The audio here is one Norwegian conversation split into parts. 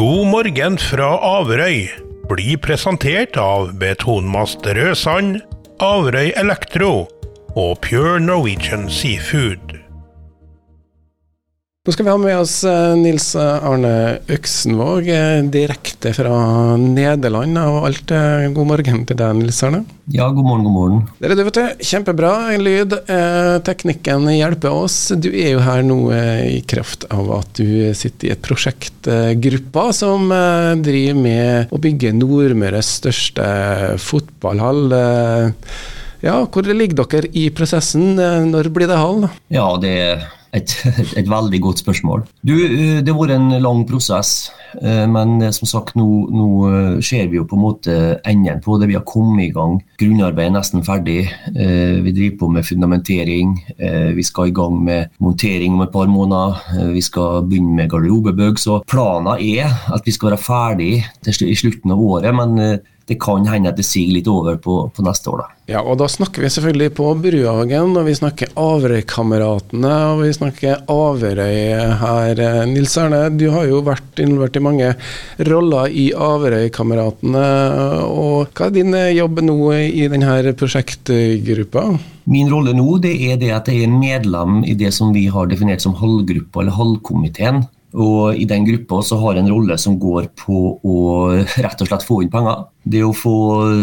God morgen fra Averøy blir presentert av Betonmast Rødsand, Averøy Elektro og Pure Norwegian Seafood. Nå skal vi ha med oss eh, Nils Arne Øksenvåg, eh, direkte fra Nederland og alt. Eh, god morgen til deg, Nils Arne. Ja, god morgen, god morgen. Dere, du vet det, Kjempebra lyd. Teknikken hjelper oss. Du er jo her nå i kraft av at du sitter i et prosjektgruppa som driver med å bygge Nordmøres største fotballhall. Ja, Hvor ligger dere i prosessen? Når blir det hall? Ja, det er et, et, veldig godt spørsmål. Du, eh, det har vært en lang prosess, eh, men eh, som sagt, nå, nå ser vi jo på en måte enden på det. Vi har kommet i gang. Grunnarbeidet er nesten ferdig. Vi driver på med fundamentering. Vi skal i gang med montering om et par måneder. Vi skal begynne med garderobebygg. Så planen er at vi skal være ferdig i slutten av året. men det kan hende at det siger litt over på, på, neste år. Da. Ja, og da snakker vi selvfølgelig på Bruhagen, og vi snakker Averøykameratene, og vi snakker Averøy her. Nils Erne, du har jo vært involvert i mange roller i Averøykameratene. og Hva er din jobb nå i denne prosjektgruppa? Min rolle nå det er det at jeg er medlem i det som vi har definert som halvgruppa, eller halvkomiteen. Og I den gruppa så har jeg en rolle som går på å rett og slett få inn penger. Det å få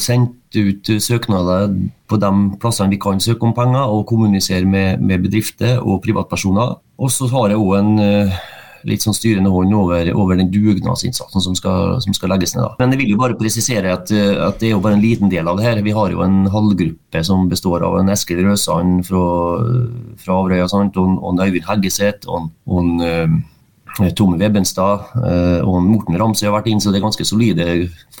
sendt ut søknader på de plassene vi kan søke om penger, og kommunisere med, med bedrifter og privatpersoner. Og så har jeg òg en eh, litt sånn styrende hånd over, over den dugnadsinnsatsen som som skal, legges ned. Da. Men jeg vil jo bare presisere at, at, det er jo bare en liten del av det her. Vi har jo en halvgruppe som består av en Eskil Røsand fra, fra Averøya og, og Øyvind Heggeseth og, og eh, Webbenstad eh, og Morten Ramsøy har vært inn, så det er ganske solide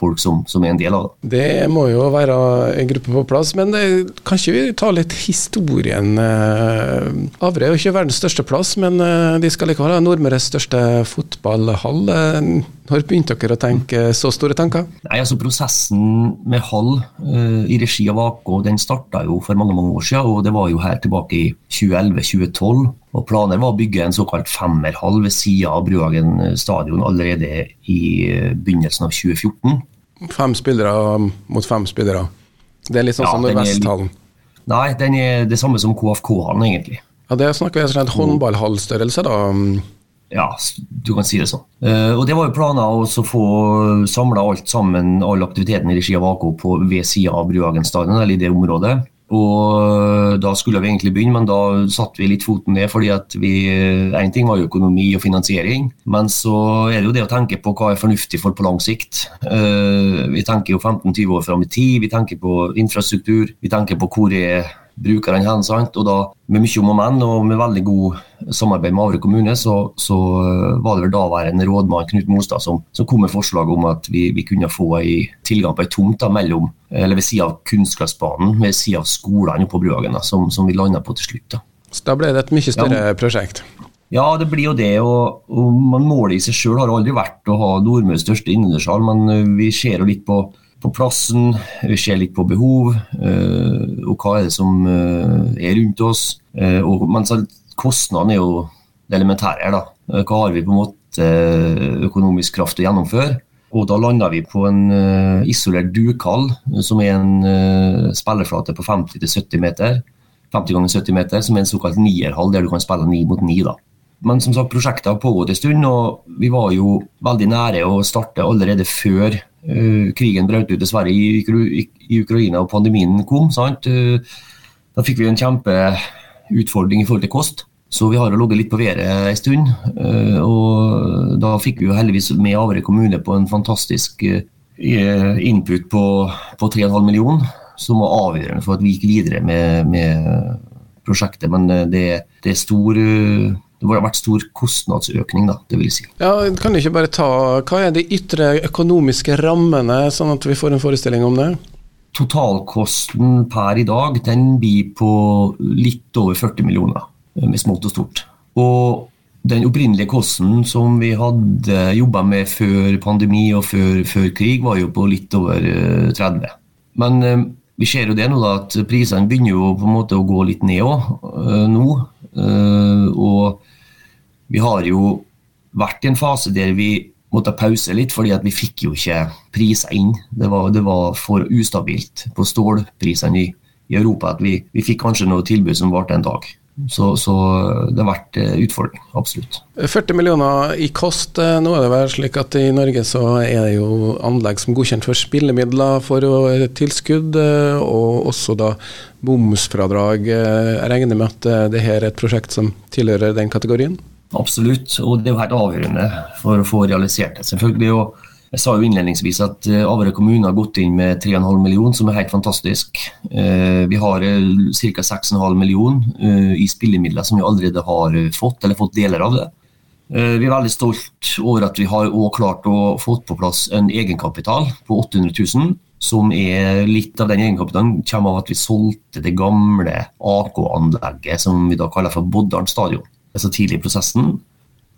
folk som, som, er en del av det. Det må jo være en gruppe på plass, men det, kan ikke vi ta litt historien? Avre er jo ikke verdens største plass, men eh, de skal likevel ha Nordmøres største fotballhall. Når begynte dere å tenke så store tanker? Nei, altså Prosessen med hall uh, i regi av AK den starta jo for mange mange år siden. og Det var jo her tilbake i 2011-2012. og Planer var å bygge en såkalt femmerhall ved sida av Bruhagen stadion allerede i uh, begynnelsen av 2014. Fem spillere mot fem spillere. Det er litt sånn ja, som Nordvesthallen? Nei, den er det samme som KFK-hallen, egentlig. Ja, Det snakker vi om håndballhallstørrelse, da. Ja, du kan si det sånn. Uh, og Det var jo planer å få samla alt sammen, all aktiviteten i regi av AK på ved sida av Bruhagen stadion, eller i det området. Og eh, Da skulle vi egentlig begynne, men da satte vi litt foten ned. fordi at vi, En ting var jo økonomi og finansiering, men så er det jo det å tenke på hva er fornuftig for på lang sikt. Vi tenker jo 15-20 år fram i tid, vi tenker på infrastruktur, vi tenker på hvor er brukerne hen. Sant? Og da, med mye om og men, og med veldig god samarbeid med Avre kommune, så, så eh, var det vel daværende rådmann Knut Mostad som, som, kom med forslag om at vi, vi kunne få ei, tilgang på ei tomt da, mellom, eller ved siden av kunstgressbanen, ved siden av skolene på Bruhagen, som, som, vi landa på til slutt. Da. Så da ble det et mye større ja, prosjekt? Ja, det blir jo det. og, og man Målet i seg sjøl har aldri vært å ha Nordmøres største innendørshall, men eh, vi ser jo litt på på plassen, vi ser litt på behov uh, og hva er det som uh, er rundt oss. Uh, og, men kostnadene er jo det elementære her. da. Hva har vi på en måte økonomisk kraft til å gjennomføre? Og da landa vi på en isolert dukhall, som er en spillerflate på 50-70 meter. 50 ganger 70 meter, som er en såkalt nierhall, der du kan spille ni mot ni. da. Men som sagt, prosjektet har pågått en stund, og vi var jo veldig nære å starte allerede før krigen brøt ut dessverre i, i, Ukraina og pandemien kom. sant? Uh, da fikk vi en kjempeutfordring i forhold til kost. Så vi har ligget litt på været en stund. Uh, og da fikk vi jo heldigvis med Averøy kommune på en fantastisk input på, på 3,5 millioner, som var avgjørende for at vi gikk videre med, med prosjektet. Men det, det er stor det har vært stor kostnadsøkning, da, det vil si. Ja, kan du ikke bare ta, Hva er de ytre økonomiske rammene, sånn at vi får en forestilling om det? Totalkosten per i dag den blir på litt over 40 millioner, med smått og stort. Og den opprinnelige kosten som vi hadde jobba med før pandemi og før, før, krig, var jo på litt over 30. Eh, Men eh, vi ser jo det nå da, at prisene begynner jo på en måte å gå litt ned òg, eh, nå. Og vi har jo vært i en fase der vi måtte pause litt, fordi vi fikk jo ikke priser inn. Det var, det var for ustabilt på stålprisene i, i, Europa at vi, vi fikk kanskje noe tilbud som varte en dag. Så, så, det har vært eh, utfordring, absolutt. 40 millioner i kost. Eh, nå er det vel slik at i Norge så er det jo anlegg som er godkjent for spillemidler for tilskudd, eh, og også da bomsfradrag. Jeg regner med at det her er et prosjekt som tilhører den kategorien? Absolutt, og det er jo helt avgjørende for å få realisert det. selvfølgelig. og jeg sa jo innledningsvis at eh, Averøy kommune har gått inn med 3,5 millioner, som er helt fantastisk. Eh, vi har eh, ca. 6,5 millioner i spillemidler som vi allerede har fått, eller fått deler av det. Vi er veldig stolt over at vi har klart å få på plass en egenkapital på 800 000. Som er litt av den egenkapitalen kommer av at vi solgte det gamle AK-anlegget som vi da kaller for Boddalen stadion. Så tidlig i prosessen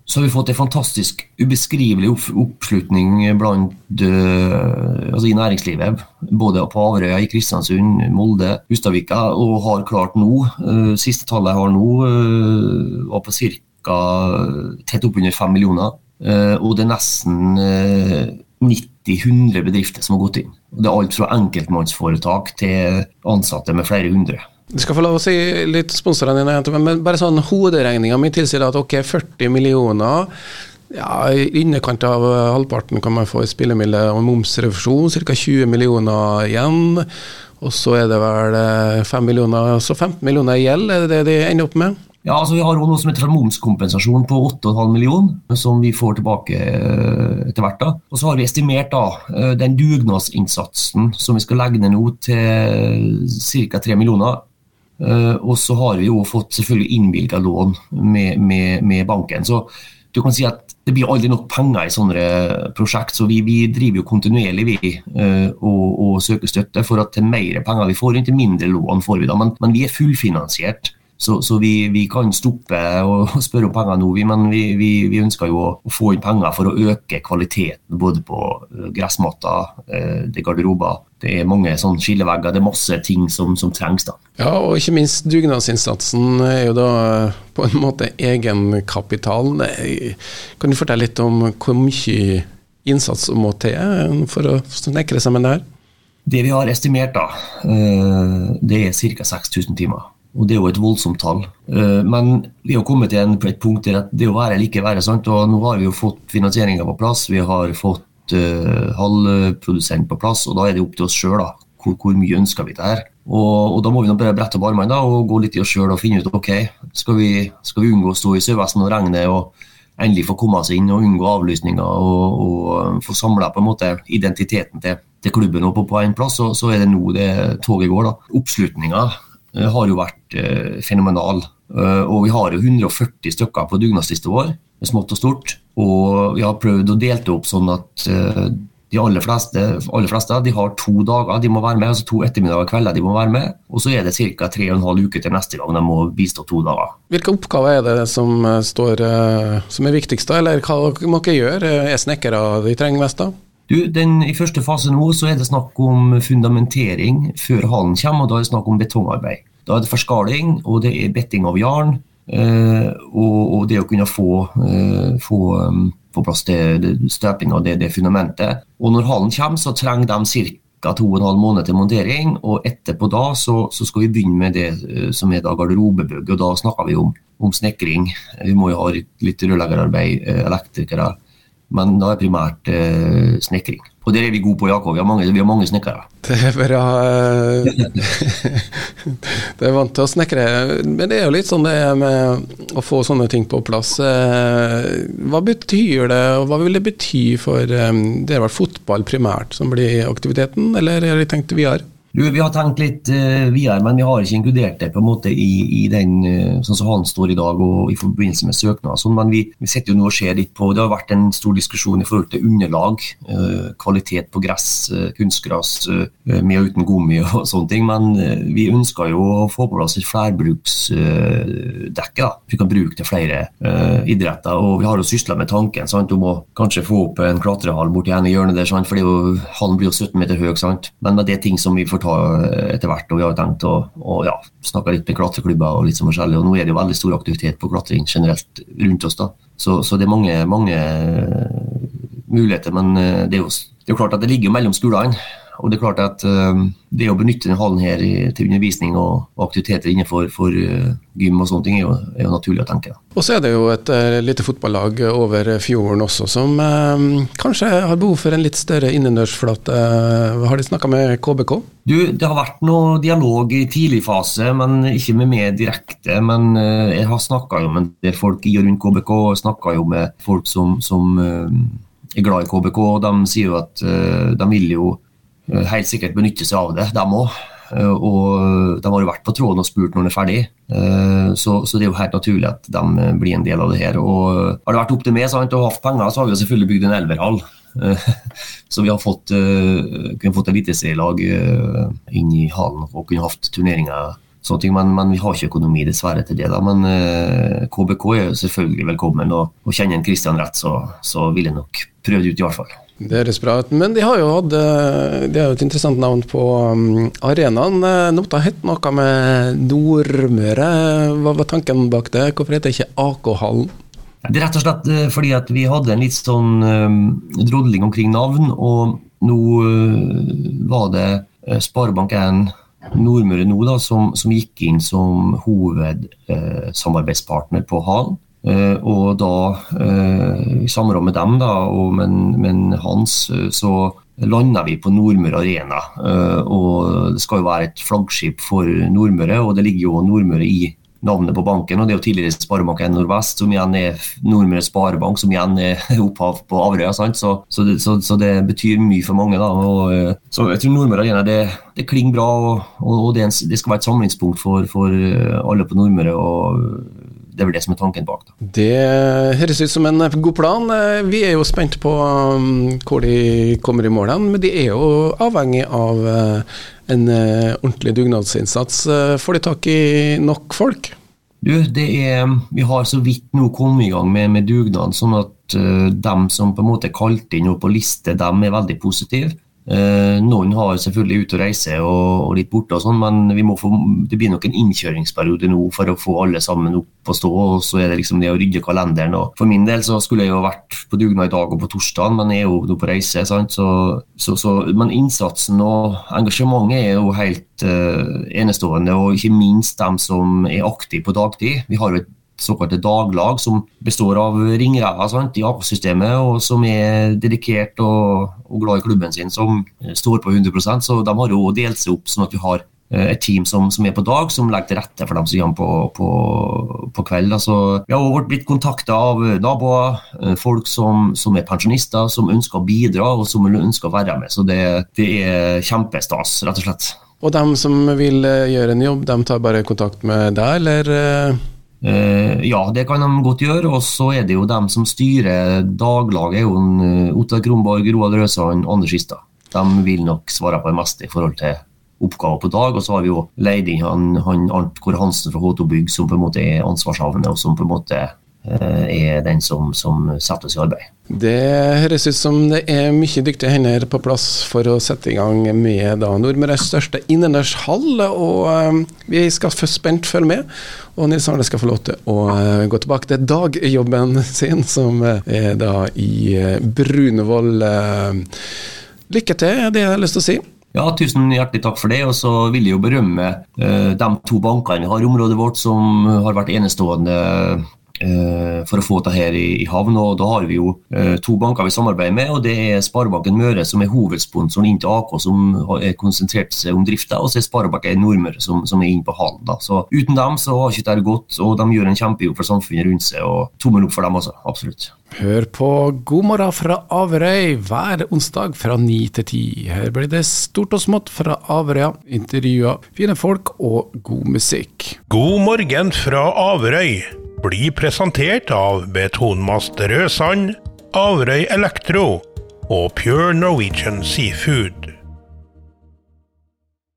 så har vi fått en fantastisk ubeskrivelig oppslutning blant, uh, altså i næringslivet. Både på Averøya, i Kristiansund, Molde, Hustadvika. Og har klart nå, uh, siste tallet jeg har nå, uh, var på ca. tett oppunder fem millioner. og det er nesten 90-100 bedrifter som har gått inn. Det er alt fra enkeltmannsforetak til ansatte med flere hundre. Du skal få lov å si litt sponsorene dine, men bare sånn hoderegninga mi tilsier at ok, 40 millioner ja, I underkant av halvparten kan man få i spillemidler og momsrefusjon, ca. 20 millioner igjen. Og så er det vel 5 eh, millioner, så 15 millioner i gjeld, er det det de ender opp med? Ja, altså Vi har også noe som heter momskompensasjon på 8,5 millioner, som vi får tilbake eh, etter hvert. da. Og så har vi estimert da, eh, den dugnadsinnsatsen som vi skal legge ned nå til ca. 3 millioner. Uh, og så har vi jo fått selvfølgelig innvilga lån med, med, med, banken. Så du kan si at det blir aldri nok penger i sånne prosjekt, så vi, vi driver jo kontinuerlig vi, uh, og, og, søker støtte for at til mer penger vi får inn, til mindre lån får vi da. Men, men vi er fullfinansiert. Så, så vi, vi, kan stoppe og spørre om penger nå, men vi, vi, vi, ønsker jo å få inn penger for å øke kvaliteten både på eh, gressmatter, eh, er garderober. Det er mange sånn skillevegger, det er masse ting som, som, trengs. da. Ja, og ikke minst dugnadsinnsatsen er jo da eh, på en måte egenkapital. Kan du fortelle litt om hvor mye innsats som må til for å snekre sammen det her? Det vi har estimert, da, det er ca. 6000 timer. Og Det er jo et voldsomt tall. Eh, men vi har kommet til et punkt der det å være ikke være. sant? Og Nå har vi jo fått finansieringa på plass, vi har fått uh, halvprodusent på plass. og Da er det opp til oss sjøl hvor, hvor, mye ønsker vi det her. Og, og Da må vi nå bare brette opp armene og gå litt i oss sjøl og finne ut ok, skal vi, skal vi unngå å stå i Sørvesten og regne og endelig få komme oss inn og unngå avlysninger og, og få samla en identiteten til, til klubben og på, på en plass, så, så er det nå det toget går. da. Oppslutninga har jo vært eh, fenomenal. Eh, og vi har jo 140 stykker på dugnadslista vår, smått og stort. Og vi har prøvd å dele det opp sånn at de aller fleste, aller fleste de har to dager de må være med, altså to ettermiddager og kvelder de må være med. Og så er det ca. tre og en halv uke til neste gang de må bistå to dager. Hvilke oppgaver er det som, står, som er viktigst, da? Eller hva må dere gjøre? Er snekkere de trenger mest da? Du, den, I første fase nå så er det snakk om fundamentering før hallen kommer, og da er det snakk om betongarbeid. Da er det forskaling, og det er betting av jarn, eh, og, og, det å kunne få, eh, få, um, få plass til støping av det, det, fundamentet. Og når hallen kommer, så trenger de ca. to og en til montering, og etterpå da så, så skal vi begynne med det uh, som er da garderobebygg, og da snakker vi om, om snekring. Vi må jo ha litt rørleggerarbeid, uh, elektrikere men da er primært eh, snekring. Og det er vi gode på, Jakob. Vi har mange, vi mange snekkere. Det er bra. Eh, det er vant til å snekre. Men det er jo litt sånn det er med å få sånne ting på plass. Eh, hva betyr det, og hva vil det bety for eh, Det er vel fotball primært som blir aktiviteten, eller har de tenkt videre? Du, vi har tenkt litt uh, videre, men vi har ikke inkludert det på en måte i, i den uh, sånn som han står i dag og i forbindelse med søknad. Sånn, men vi, vi sitter jo nå og ser litt på Det har vært en stor diskusjon i forhold til underlag. Uh, kvalitet på gress, kunstgras med og uten gummi og sånne ting. Men vi ønsker jo å få på plass et flerbruksdekke. vi kan bruke til flere idretter. Og vi har jo sysla med tanken sant, om å kanskje få opp en klatrehall borti ene hjørnet der, sant, for hallen blir jo 17 meter høy. Sant? Men det er ting som vi får ta eh, etter hvert. og Vi har tenkt å, å ja, snakke litt med klatreklubber og litt sånn forskjellig. og Nå er det jo veldig stor aktivitet på klatring generelt rundt oss. da. Så, så det er mange, mange muligheter. Men det er, jo, det er jo klart at det ligger jo mellom skolene. Og det er klart at uh, det å benytte denne hallen her til undervisning og, aktiviteter innenfor for, uh, gym og sånne ting, er jo, er jo naturlig å tenke. Og så er det jo et uh, lite fotballag over fjorden også som kanskje har behov for en litt større innendørsflate. har de snakka med KBK? Du, Det har vært noe dialog i tidlig fase, men ikke med meg direkte. Men jeg har snakka med en del folk i og rundt KBK, snakka jo med folk som, som er glad i KBK. og De sier jo at de vil jo Eh, helt sikkert benytte seg av det, dem òg. Eh, og de har jo vært på tråden og spurt når de er ferdig, eh, så, så, det er jo helt naturlig at de blir en del av det her. Og Har det vært opp til meg sant, og hatt penger, så har vi jo selvfølgelig bygd en elverhall. Så vi har fått, kunne fått eliteserielag inn i hallen og kunne hatt turneringer. Sånne ting, men, men, vi har ikke økonomi dessverre til det. da, Men KBK er jo selvfølgelig velkommen. Og, og kjenner en Kristian rett, så, så vil jeg nok prøve det ut, i hvert fall. Det bra. Men de har jo hatt eh, De har jo et interessant navn på um, arenaen. Eh, Nota het noe med Nordmøre. Hva var tanken bak det? Hvorfor heter det ikke AK-hallen? Det er rett og slett eh, fordi at vi hadde en litt sånn um, drodling omkring navn. Og nå var det Sparebank1 Nordmøre nå da, som, som, gikk inn som hovedsamarbeidspartner på Halen. Uh, og da, uh, i samråd med dem da, og men Hans, uh, så landa vi på Nordmøre Arena. og Det skal jo være et flaggskip for Nordmøre, og det ligger jo Nordmøre i navnet på banken. og Det er jo tidligere Sparebank1 Nordvest, som igjen er Nordmøre Sparebank, som igjen er opphav på Averøya. Så, så, så, så, det betyr mye for mange. da, og, Så jeg tror Nordmøre Arena det, det klinger bra, og, og det, det, skal være et samlingspunkt for, for alle på Nordmøre. og det er vel det som er tanken bak. Da. Det høres ut som en god plan. Vi er jo spent på um, hvor de kommer i mål men de er jo avhengig av uh, en uh, ordentlig dugnadsinnsats. Uh, får de tak i nok folk? Du, det er, Vi har så vidt nå kommet i gang med, med dugnad, sånn at dem som på en måte er kalt inn på liste, dem er veldig positive. Eh, noen har selvfølgelig ute å reise og, og litt borte, og sånn, men få, det blir nok en innkjøringsperiode nå for å få alle sammen opp og stå. og Så er det liksom det å rydde kalenderen. og For min del så skulle jeg jo vært på dugnad i dag og på torsdag, men jeg er jo nå på reise. så, så, så, Men innsatsen og engasjementet er jo helt uh, enestående, og ikke minst dem som er aktive på dagtid. Vi har jo et såkalte daglag, som består av ringrever i AK-systemet, og som er dedikert og, og, glad i klubben sin, som står på 100 Så de har jo delt seg opp sånn at vi har eh, et team som, som, er på dag, som legger til rette for dem som kommer på, på, på kveld. Altså, vi har blitt kontakta av naboer, eh, folk som, som, er pensjonister, som ønsker å bidra og som ønsker å være med. Så det, det er kjempestas, rett og slett. Og dem som vil eh, gjøre en jobb, de tar bare kontakt med deg, eller? Uh, ja, det kan de godt gjøre. Og så er det jo dem som styrer daglaget, jo uh, Ottar Kronborg, Roald Røsand, Anders Istad. De vil nok svare på det meste i forhold til oppgaver på dag. Og så har vi jo leid inn han, han Arnt Kåre Hansen fra H2 Bygg, som på en måte er ansvarshavende, og som på en måte er den som, som setter oss i arbeid. Det høres ut som det er mye dyktige hender på plass for å sette i gang med da Nordmøres største innendørshall. Og uh, vi skal spent følge med. Og Nils Arne skal få lov til å uh, gå tilbake til dagjobben sin, som er da i Brunevoll. lykke til, det har jeg lyst til å si. Ja, Tusen hjertelig takk for det. Og så vil jeg jo berømme de to bankene vi har i området vårt, som har vært enestående Eh, for å få dette her i, havn. og Da har vi jo eh, to banker vi samarbeider med. og Det er Sparebanken Møre, som er hovedsponsoren inn til AK, som har konsentrert seg om drifta, og så er Sparebanken Nordmøre, som, som, er inne på halen. da. Så Uten dem så har ikke dette gått, og de gjør en kjempejobb for samfunnet rundt seg. og Tommel opp for dem også, absolutt. Hør på God morgen fra Averøy hver onsdag fra ni til ti. Her blir det stort og smått fra Averøya, intervjuer, fine folk og god musikk. God morgen fra Averøy blir presentert av Betonmast Rødsand, Averøy Elektro og Pure Norwegian Seafood.